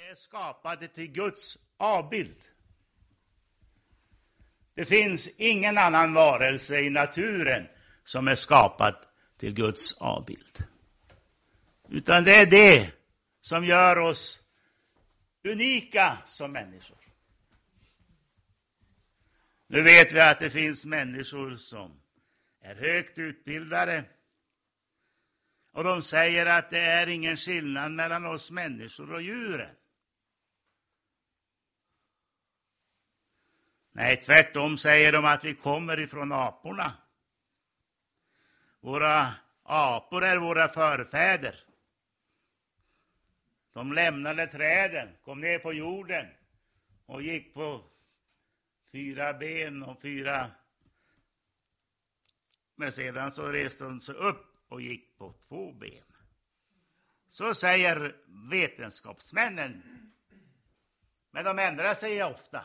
Vi är skapade till Guds avbild. Det finns ingen annan varelse i naturen som är skapad till Guds avbild. Utan det är det som gör oss unika som människor. Nu vet vi att det finns människor som är högt utbildade och de säger att det är ingen skillnad mellan oss människor och djuren. Nej, tvärtom säger de att vi kommer ifrån aporna. Våra apor är våra förfäder. De lämnade träden, kom ner på jorden och gick på fyra ben och fyra... Men sedan så reste de sig upp och gick på två ben. Så säger vetenskapsmännen. Men de ändrar sig ofta.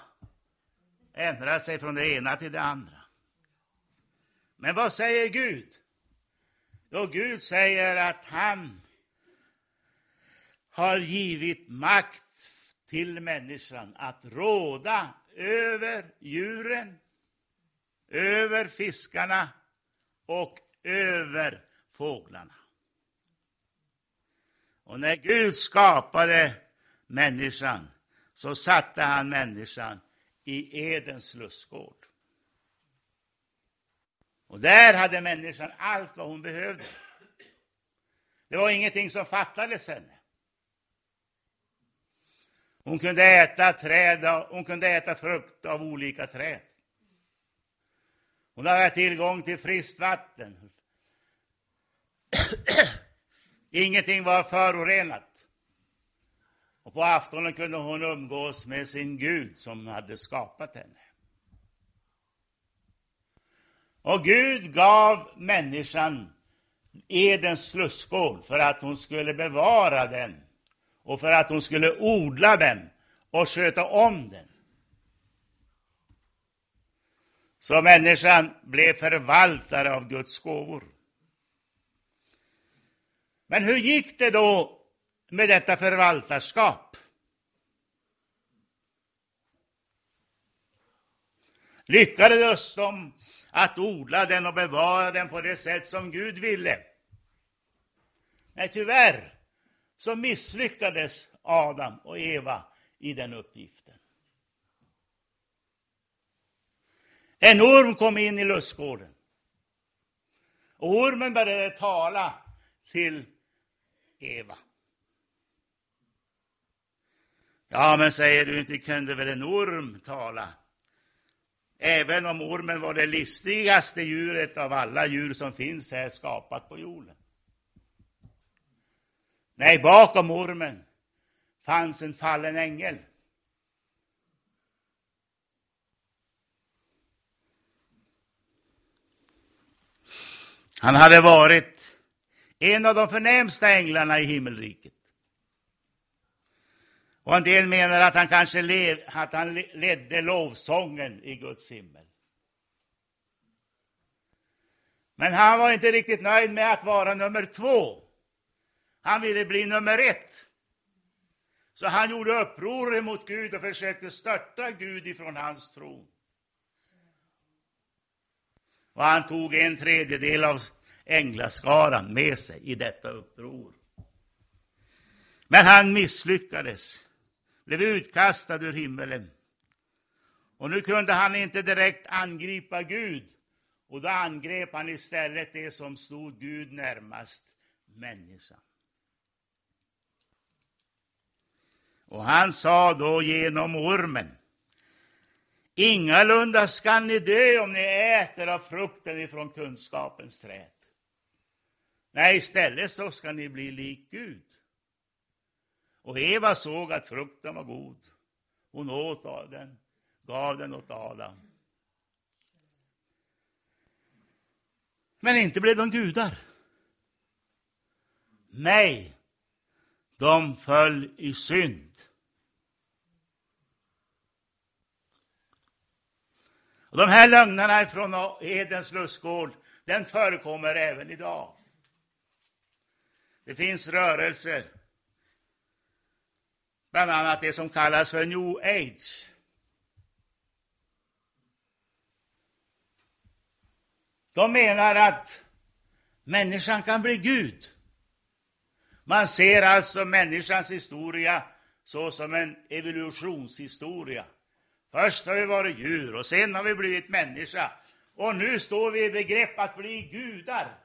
Ändrar sig från det ena till det andra. Men vad säger Gud? Jo, Gud säger att han har givit makt till människan att råda över djuren, över fiskarna och över fåglarna. Och när Gud skapade människan så satte han människan i Edens lustgård. Och där hade människan allt vad hon behövde. Det var ingenting som fattades henne. Hon kunde äta träd, hon kunde äta frukt av olika träd. Hon hade tillgång till friskt vatten. Ingenting var förorenat. På aftonen kunde hon umgås med sin Gud som hade skapat henne. Och Gud gav människan Edens slussgård för att hon skulle bevara den och för att hon skulle odla den och sköta om den. Så människan blev förvaltare av Guds gåvor. Men hur gick det då med detta förvaltarskap? Lyckades de att odla den och bevara den på det sätt som Gud ville? Nej, tyvärr så misslyckades Adam och Eva i den uppgiften. En orm kom in i lustgården. Och ormen började tala till Eva. Ja, men säger du, inte kunde väl en orm tala? Även om ormen var det listigaste djuret av alla djur som finns här skapat på jorden. Nej, bakom ormen fanns en fallen ängel. Han hade varit en av de förnämsta änglarna i himmelriket. Och en del menar att han kanske lev, att han ledde lovsången i Guds himmel. Men han var inte riktigt nöjd med att vara nummer två. Han ville bli nummer ett. Så han gjorde uppror mot Gud och försökte störta Gud ifrån hans tron. Och han tog en tredjedel av änglaskaran med sig i detta uppror. Men han misslyckades, blev utkastad ur himmelen. Och nu kunde han inte direkt angripa Gud, och då angrep han istället det som stod Gud närmast, människan. Och han sa då genom ormen, ingalunda skall ni dö om ni äter av frukten ifrån kunskapens träd. Nej, istället så ska ni bli lik Gud. Och Eva såg att frukten var god. Hon åt av den, gav den åt Adam. Men inte blev de gudar. Nej, de föll i synd. Och de här lögnerna från Edens lustgård, den förekommer även idag. Det finns rörelser, bland annat det som kallas för new age. De menar att människan kan bli Gud. Man ser alltså människans historia så som en evolutionshistoria. Först har vi varit djur och sen har vi blivit människa. Och nu står vi i begrepp att bli gudar.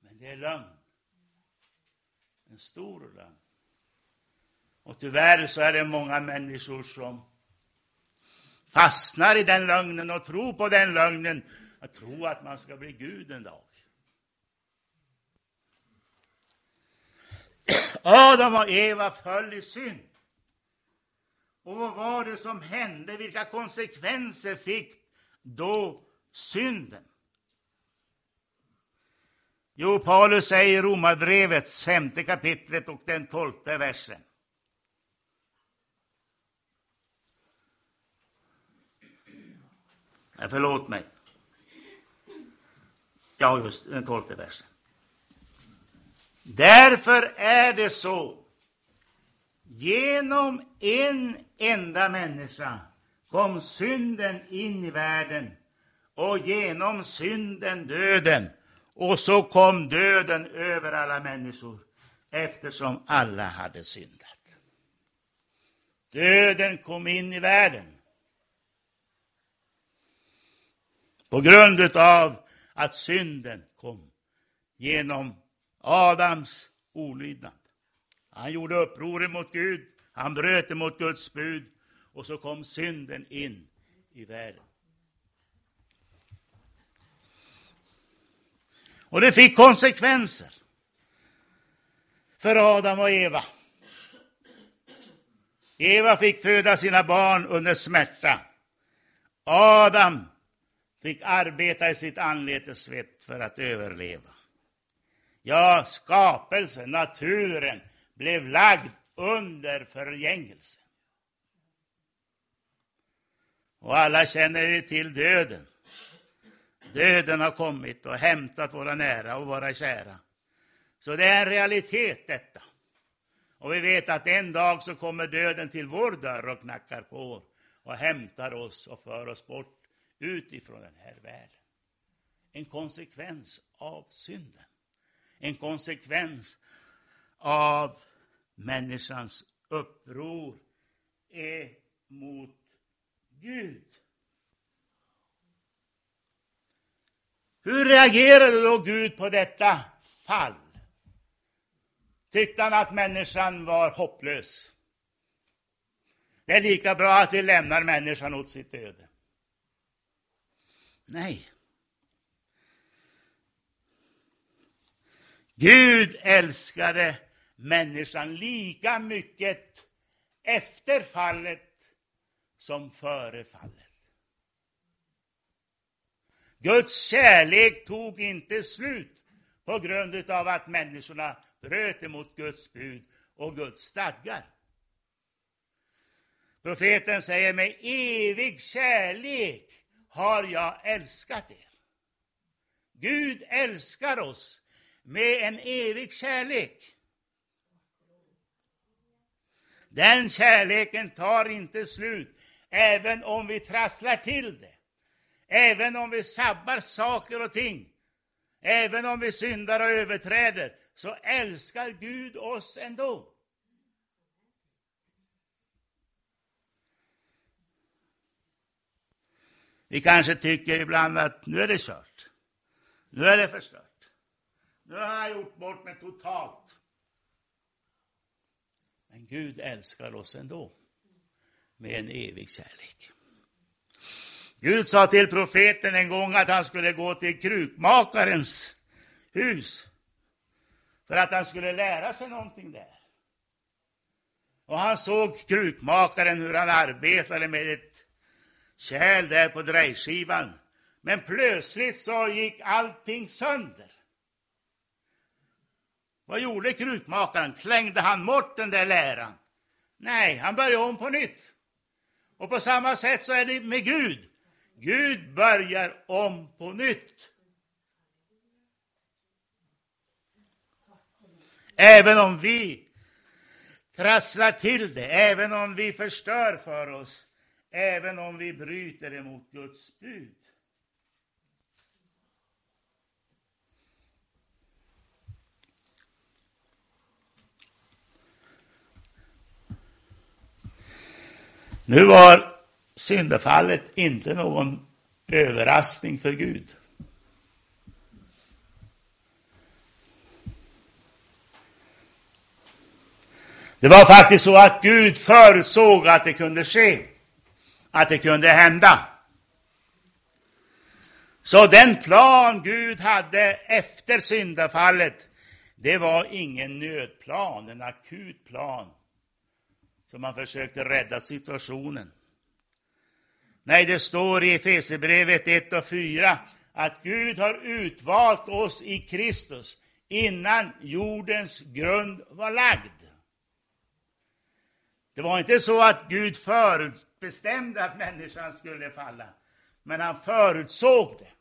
Men det är lögn. En stor lögn. Och tyvärr så är det många människor som fastnar i den lögnen och tror på den lögnen. Att tro att man ska bli Gud en dag. Adam och Eva föll i synd. Och vad var det som hände? Vilka konsekvenser fick då synden? Jo, Paulus säger i Romarbrevet, femte kapitlet och den tolfte versen. Eh, förlåt mig. Ja, just den tolfte versen. Därför är det så. Genom en enda människa kom synden in i världen och genom synden döden. Och så kom döden över alla människor eftersom alla hade syndat. Döden kom in i världen på grund av att synden kom genom Adams olydnad. Han gjorde uppror mot Gud, han bröt emot Guds bud och så kom synden in i världen. Och det fick konsekvenser för Adam och Eva. Eva fick föda sina barn under smärta. Adam fick arbeta i sitt anletes svett för att överleva. Ja, skapelsen, naturen, blev lagd under förgängelse. Och alla känner vi till döden. Döden har kommit och hämtat våra nära och våra kära. Så det är en realitet detta. Och vi vet att en dag så kommer döden till vår dörr och knackar på och hämtar oss och för oss bort utifrån den här världen. En konsekvens av synden. En konsekvens av människans uppror mot Gud. Hur reagerade då Gud på detta fall? Tyckte han att människan var hopplös? Det är lika bra att vi lämnar människan åt sitt öde. Nej. Gud älskade människan lika mycket efter fallet som före fallet. Guds kärlek tog inte slut på grund av att människorna bröt emot Guds bud och Guds stadgar. Profeten säger med evig kärlek har jag älskat er. Gud älskar oss med en evig kärlek. Den kärleken tar inte slut, även om vi trasslar till det. Även om vi sabbar saker och ting. Även om vi syndar och överträder, så älskar Gud oss ändå. Vi kanske tycker ibland att nu är det kört. Nu är det förstört. Nu har jag gjort bort mig totalt. Men Gud älskar oss ändå med en evig kärlek. Gud sa till profeten en gång att han skulle gå till krukmakarens hus för att han skulle lära sig någonting där. Och han såg krukmakaren hur han arbetade med ett kärl där på drejskivan. Men plötsligt så gick allting sönder. Vad gjorde krukmakaren? Klängde han bort den där läran? Nej, han började om på nytt. Och på samma sätt så är det med Gud. Gud börjar om på nytt. Även om vi trasslar till det, även om vi förstör för oss, även om vi bryter emot Guds bud. Nu var syndafallet inte någon överraskning för Gud. Det var faktiskt så att Gud förutsåg att det kunde ske, att det kunde hända. Så den plan Gud hade efter syndafallet, det var ingen nödplan, en akut plan som man försökte rädda situationen. Nej, det står i Efesierbrevet 1 och 4 att Gud har utvalt oss i Kristus innan jordens grund var lagd. Det var inte så att Gud bestämde att människan skulle falla, men han förutsåg det.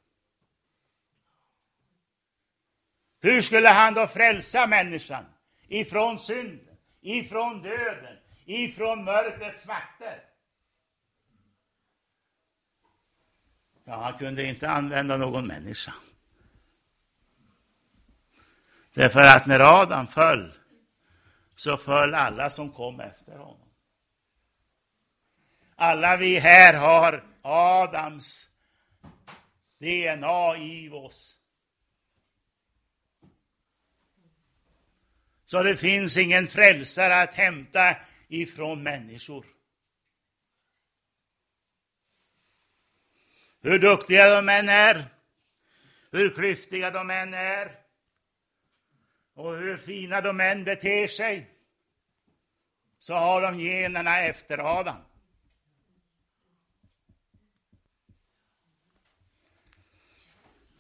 Hur skulle han då frälsa människan ifrån synden, ifrån döden, ifrån mörkrets makter? Ja, han kunde inte använda någon människa. Därför att när Adam föll, så föll alla som kom efter honom. Alla vi här har Adams DNA i oss. Så det finns ingen frälsare att hämta ifrån människor. Hur duktiga de än är, hur klyftiga de än är och hur fina de än beter sig, så har de generna efter Adam.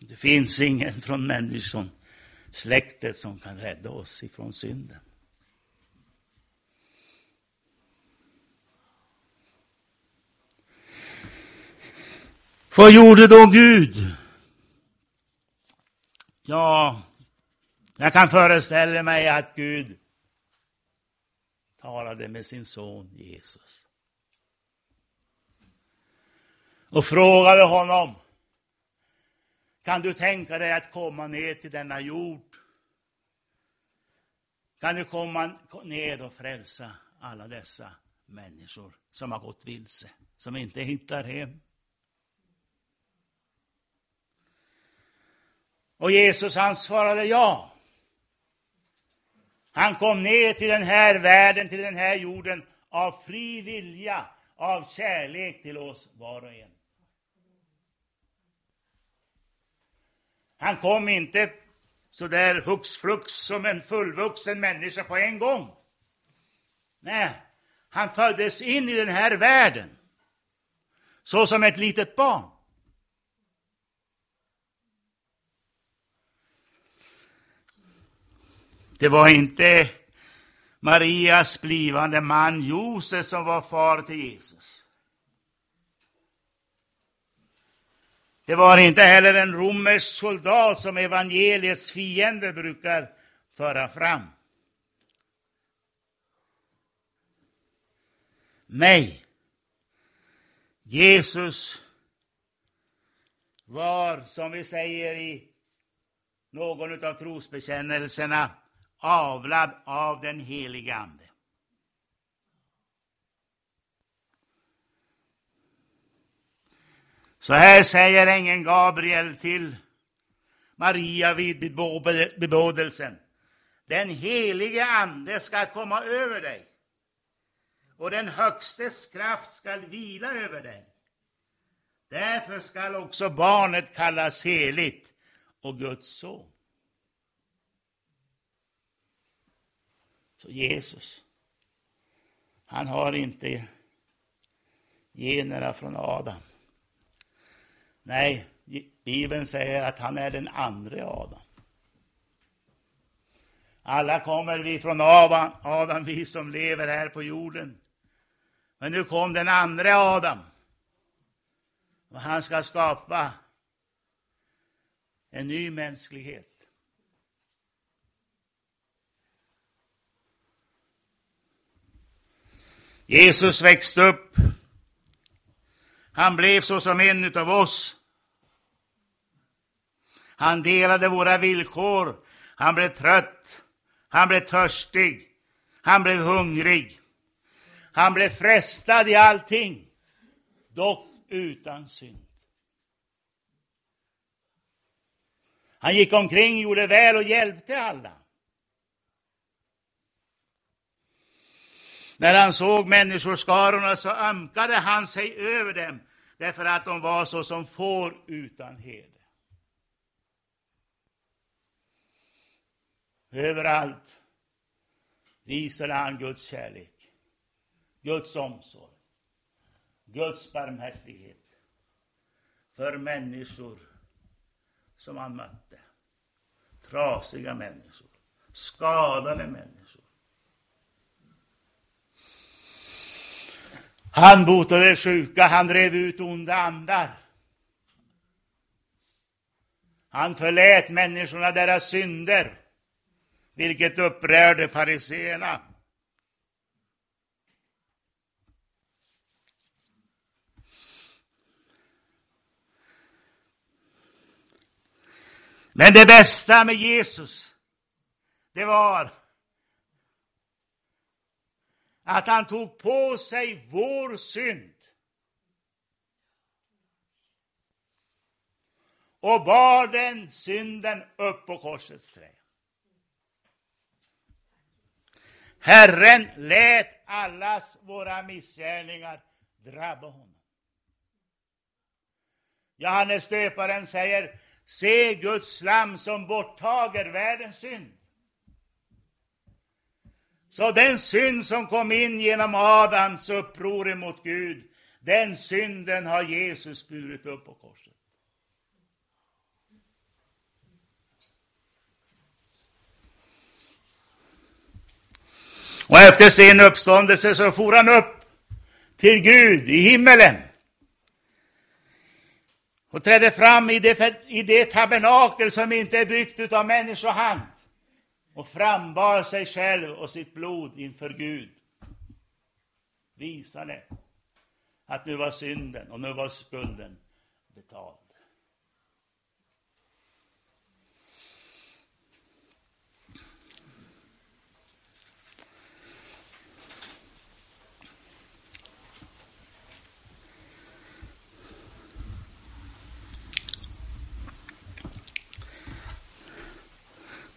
Det finns ingen från människan, släktet, som kan rädda oss ifrån synden. Vad gjorde då Gud? Ja, jag kan föreställa mig att Gud talade med sin son Jesus. Och frågade honom, kan du tänka dig att komma ner till denna jord? Kan du komma ner och frälsa alla dessa människor som har gått vilse, som inte hittar hem? Och Jesus han svarade ja. Han kom ner till den här världen, till den här jorden av fri vilja, av kärlek till oss var och en. Han kom inte så där hux flux som en fullvuxen människa på en gång. Nej, han föddes in i den här världen så som ett litet barn. Det var inte Marias blivande man Josef som var far till Jesus. Det var inte heller en romersk soldat som evangeliets fiender brukar föra fram. Nej, Jesus var, som vi säger i någon av trosbekännelserna, avlad av den helige Ande. Så här säger ängeln Gabriel till Maria vid bebådelsen. Den helige Ande ska komma över dig och den Högstes kraft skall vila över dig. Därför skall också barnet kallas heligt och Guds son. Så Jesus, han har inte generna från Adam. Nej, Bibeln säger att han är den andra Adam. Alla kommer vi från Adam, Adam, vi som lever här på jorden. Men nu kom den andra Adam. Och han ska skapa en ny mänsklighet. Jesus växte upp. Han blev så som en av oss. Han delade våra villkor. Han blev trött. Han blev törstig. Han blev hungrig. Han blev frestad i allting, dock utan synd. Han gick omkring, gjorde väl och hjälpte alla. När han såg människoskarorna så ömkade han sig över dem, därför att de var så som får utan heder. Överallt. Visade han Guds kärlek, Guds omsorg, Guds barmhärtighet. För människor som han mötte. Trasiga människor, skadade människor. Han botade sjuka, han drev ut onda andar. Han förlät människorna deras synder, vilket upprörde fariseerna. Men det bästa med Jesus, det var att han tog på sig vår synd och bar den synden upp på korsets trä. Herren lät allas våra missgärningar drabba honom. Johannes döparen säger Se Guds lam som borttager världens synd. Så den synd som kom in genom Adams uppror mot Gud, den synden har Jesus burit upp på korset. Och efter sin uppståndelse så for han upp till Gud i himmelen och trädde fram i det, i det tabernakel som inte är byggt av människohand och frambar sig själv och sitt blod inför Gud. Visade att nu var synden och nu var skulden betald.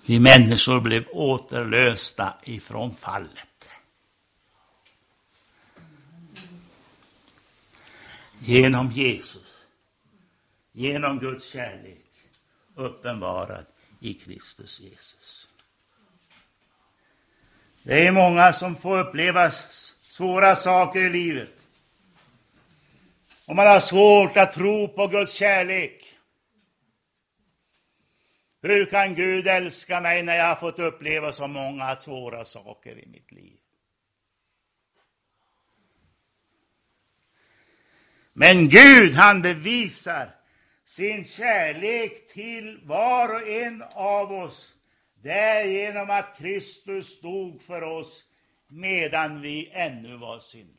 Vi människor blev återlösta ifrån fallet. Genom Jesus, genom Guds kärlek, uppenbarad i Kristus Jesus. Det är många som får uppleva svåra saker i livet. Och man har svårt att tro på Guds kärlek. Hur kan Gud älska mig när jag har fått uppleva så många svåra saker i mitt liv? Men Gud, han bevisar sin kärlek till var och en av oss därigenom att Kristus dog för oss medan vi ännu var syndare.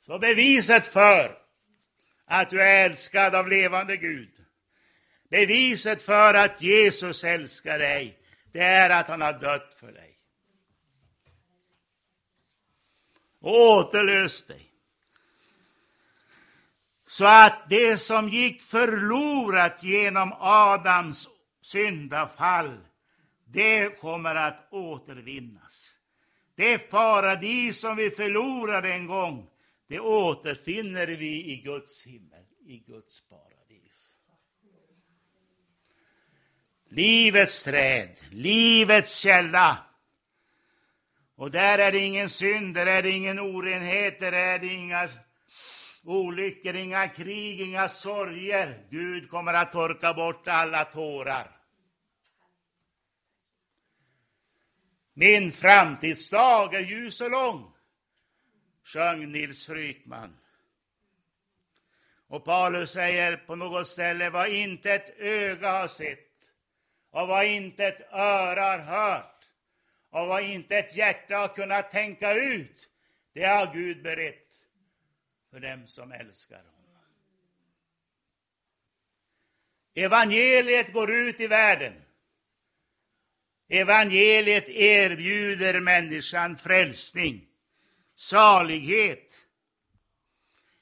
Så beviset för att du är älskad av levande Gud, Beviset för att Jesus älskar dig, det är att han har dött för dig. Och återlöst dig. Så att det som gick förlorat genom Adams syndafall, det kommer att återvinnas. Det paradis som vi förlorade en gång, det återfinner vi i Guds himmel, i Guds paradis. Livets träd, livets källa. Och där är det ingen synd, där är det ingen orenhet, där är det inga olyckor, inga krig, inga sorger. Gud kommer att torka bort alla tårar. Min framtidsdag är ljus och lång, sjöng Nils Frykman. Och Paulus säger på något ställe, vad inte ett öga har sett, och vad inte ett öra har hört och vad inte ett hjärta har kunnat tänka ut, det har Gud berett för dem som älskar honom. Evangeliet går ut i världen. Evangeliet erbjuder människan frälsning, salighet,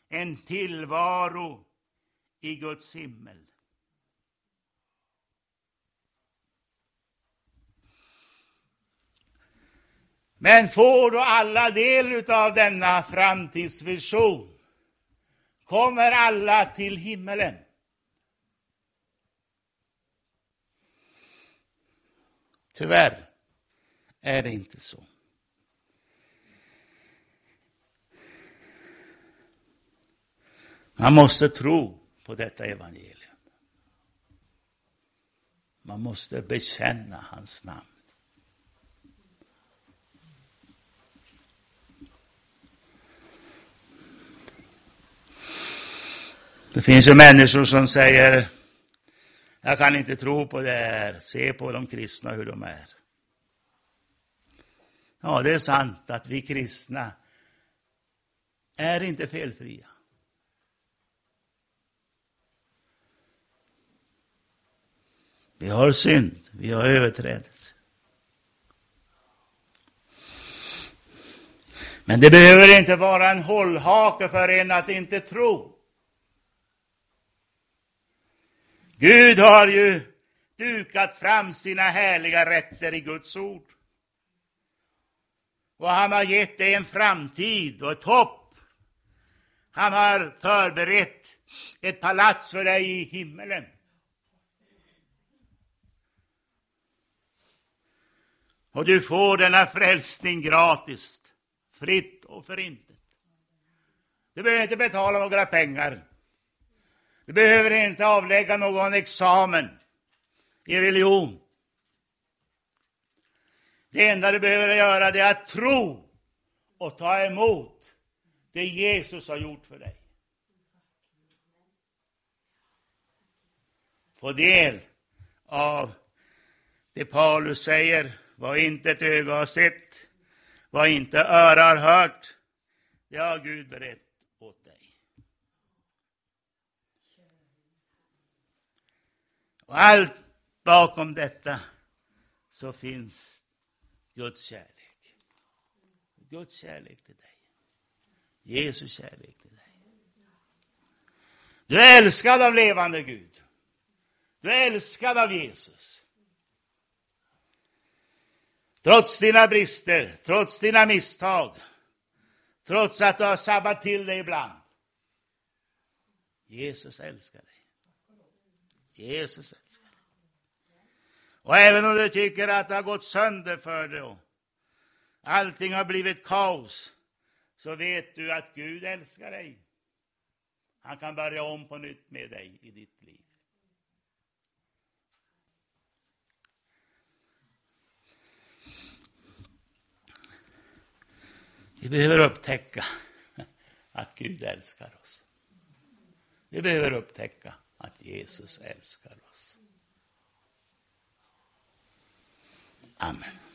en tillvaro i Guds himmel. Men får då alla del av denna framtidsvision? Kommer alla till himmelen? Tyvärr är det inte så. Man måste tro på detta evangelium. Man måste bekänna hans namn. Det finns ju människor som säger, jag kan inte tro på det här, se på de kristna hur de är. Ja, det är sant att vi kristna är inte felfria. Vi har synd, vi har överträdelse. Men det behöver inte vara en hållhake för en att inte tro. Gud har ju dukat fram sina härliga rätter i Guds ord. Och han har gett dig en framtid och ett hopp. Han har förberett ett palats för dig i himmelen. Och du får denna frälsning gratis, fritt och förintet. Du behöver inte betala några pengar. Du behöver inte avlägga någon examen i religion. Det enda du behöver göra det är att tro och ta emot det Jesus har gjort för dig. Få del av det Paulus säger, vad inte ett öga har sett, vad inte öra har hört, det har Gud berett åt dig. Och allt bakom detta så finns Guds kärlek. Guds kärlek till dig. Jesus kärlek till dig. Du är älskad av levande Gud. Du är älskad av Jesus. Trots dina brister, trots dina misstag, trots att du har sabbat till dig ibland. Jesus älskar dig. Jesus älskar dig. Och även om du tycker att det har gått sönder för dig och allting har blivit kaos, så vet du att Gud älskar dig. Han kan börja om på nytt med dig i ditt liv. Vi behöver upptäcka att Gud älskar oss. Vi behöver upptäcka att Jesus älskar oss. Amen.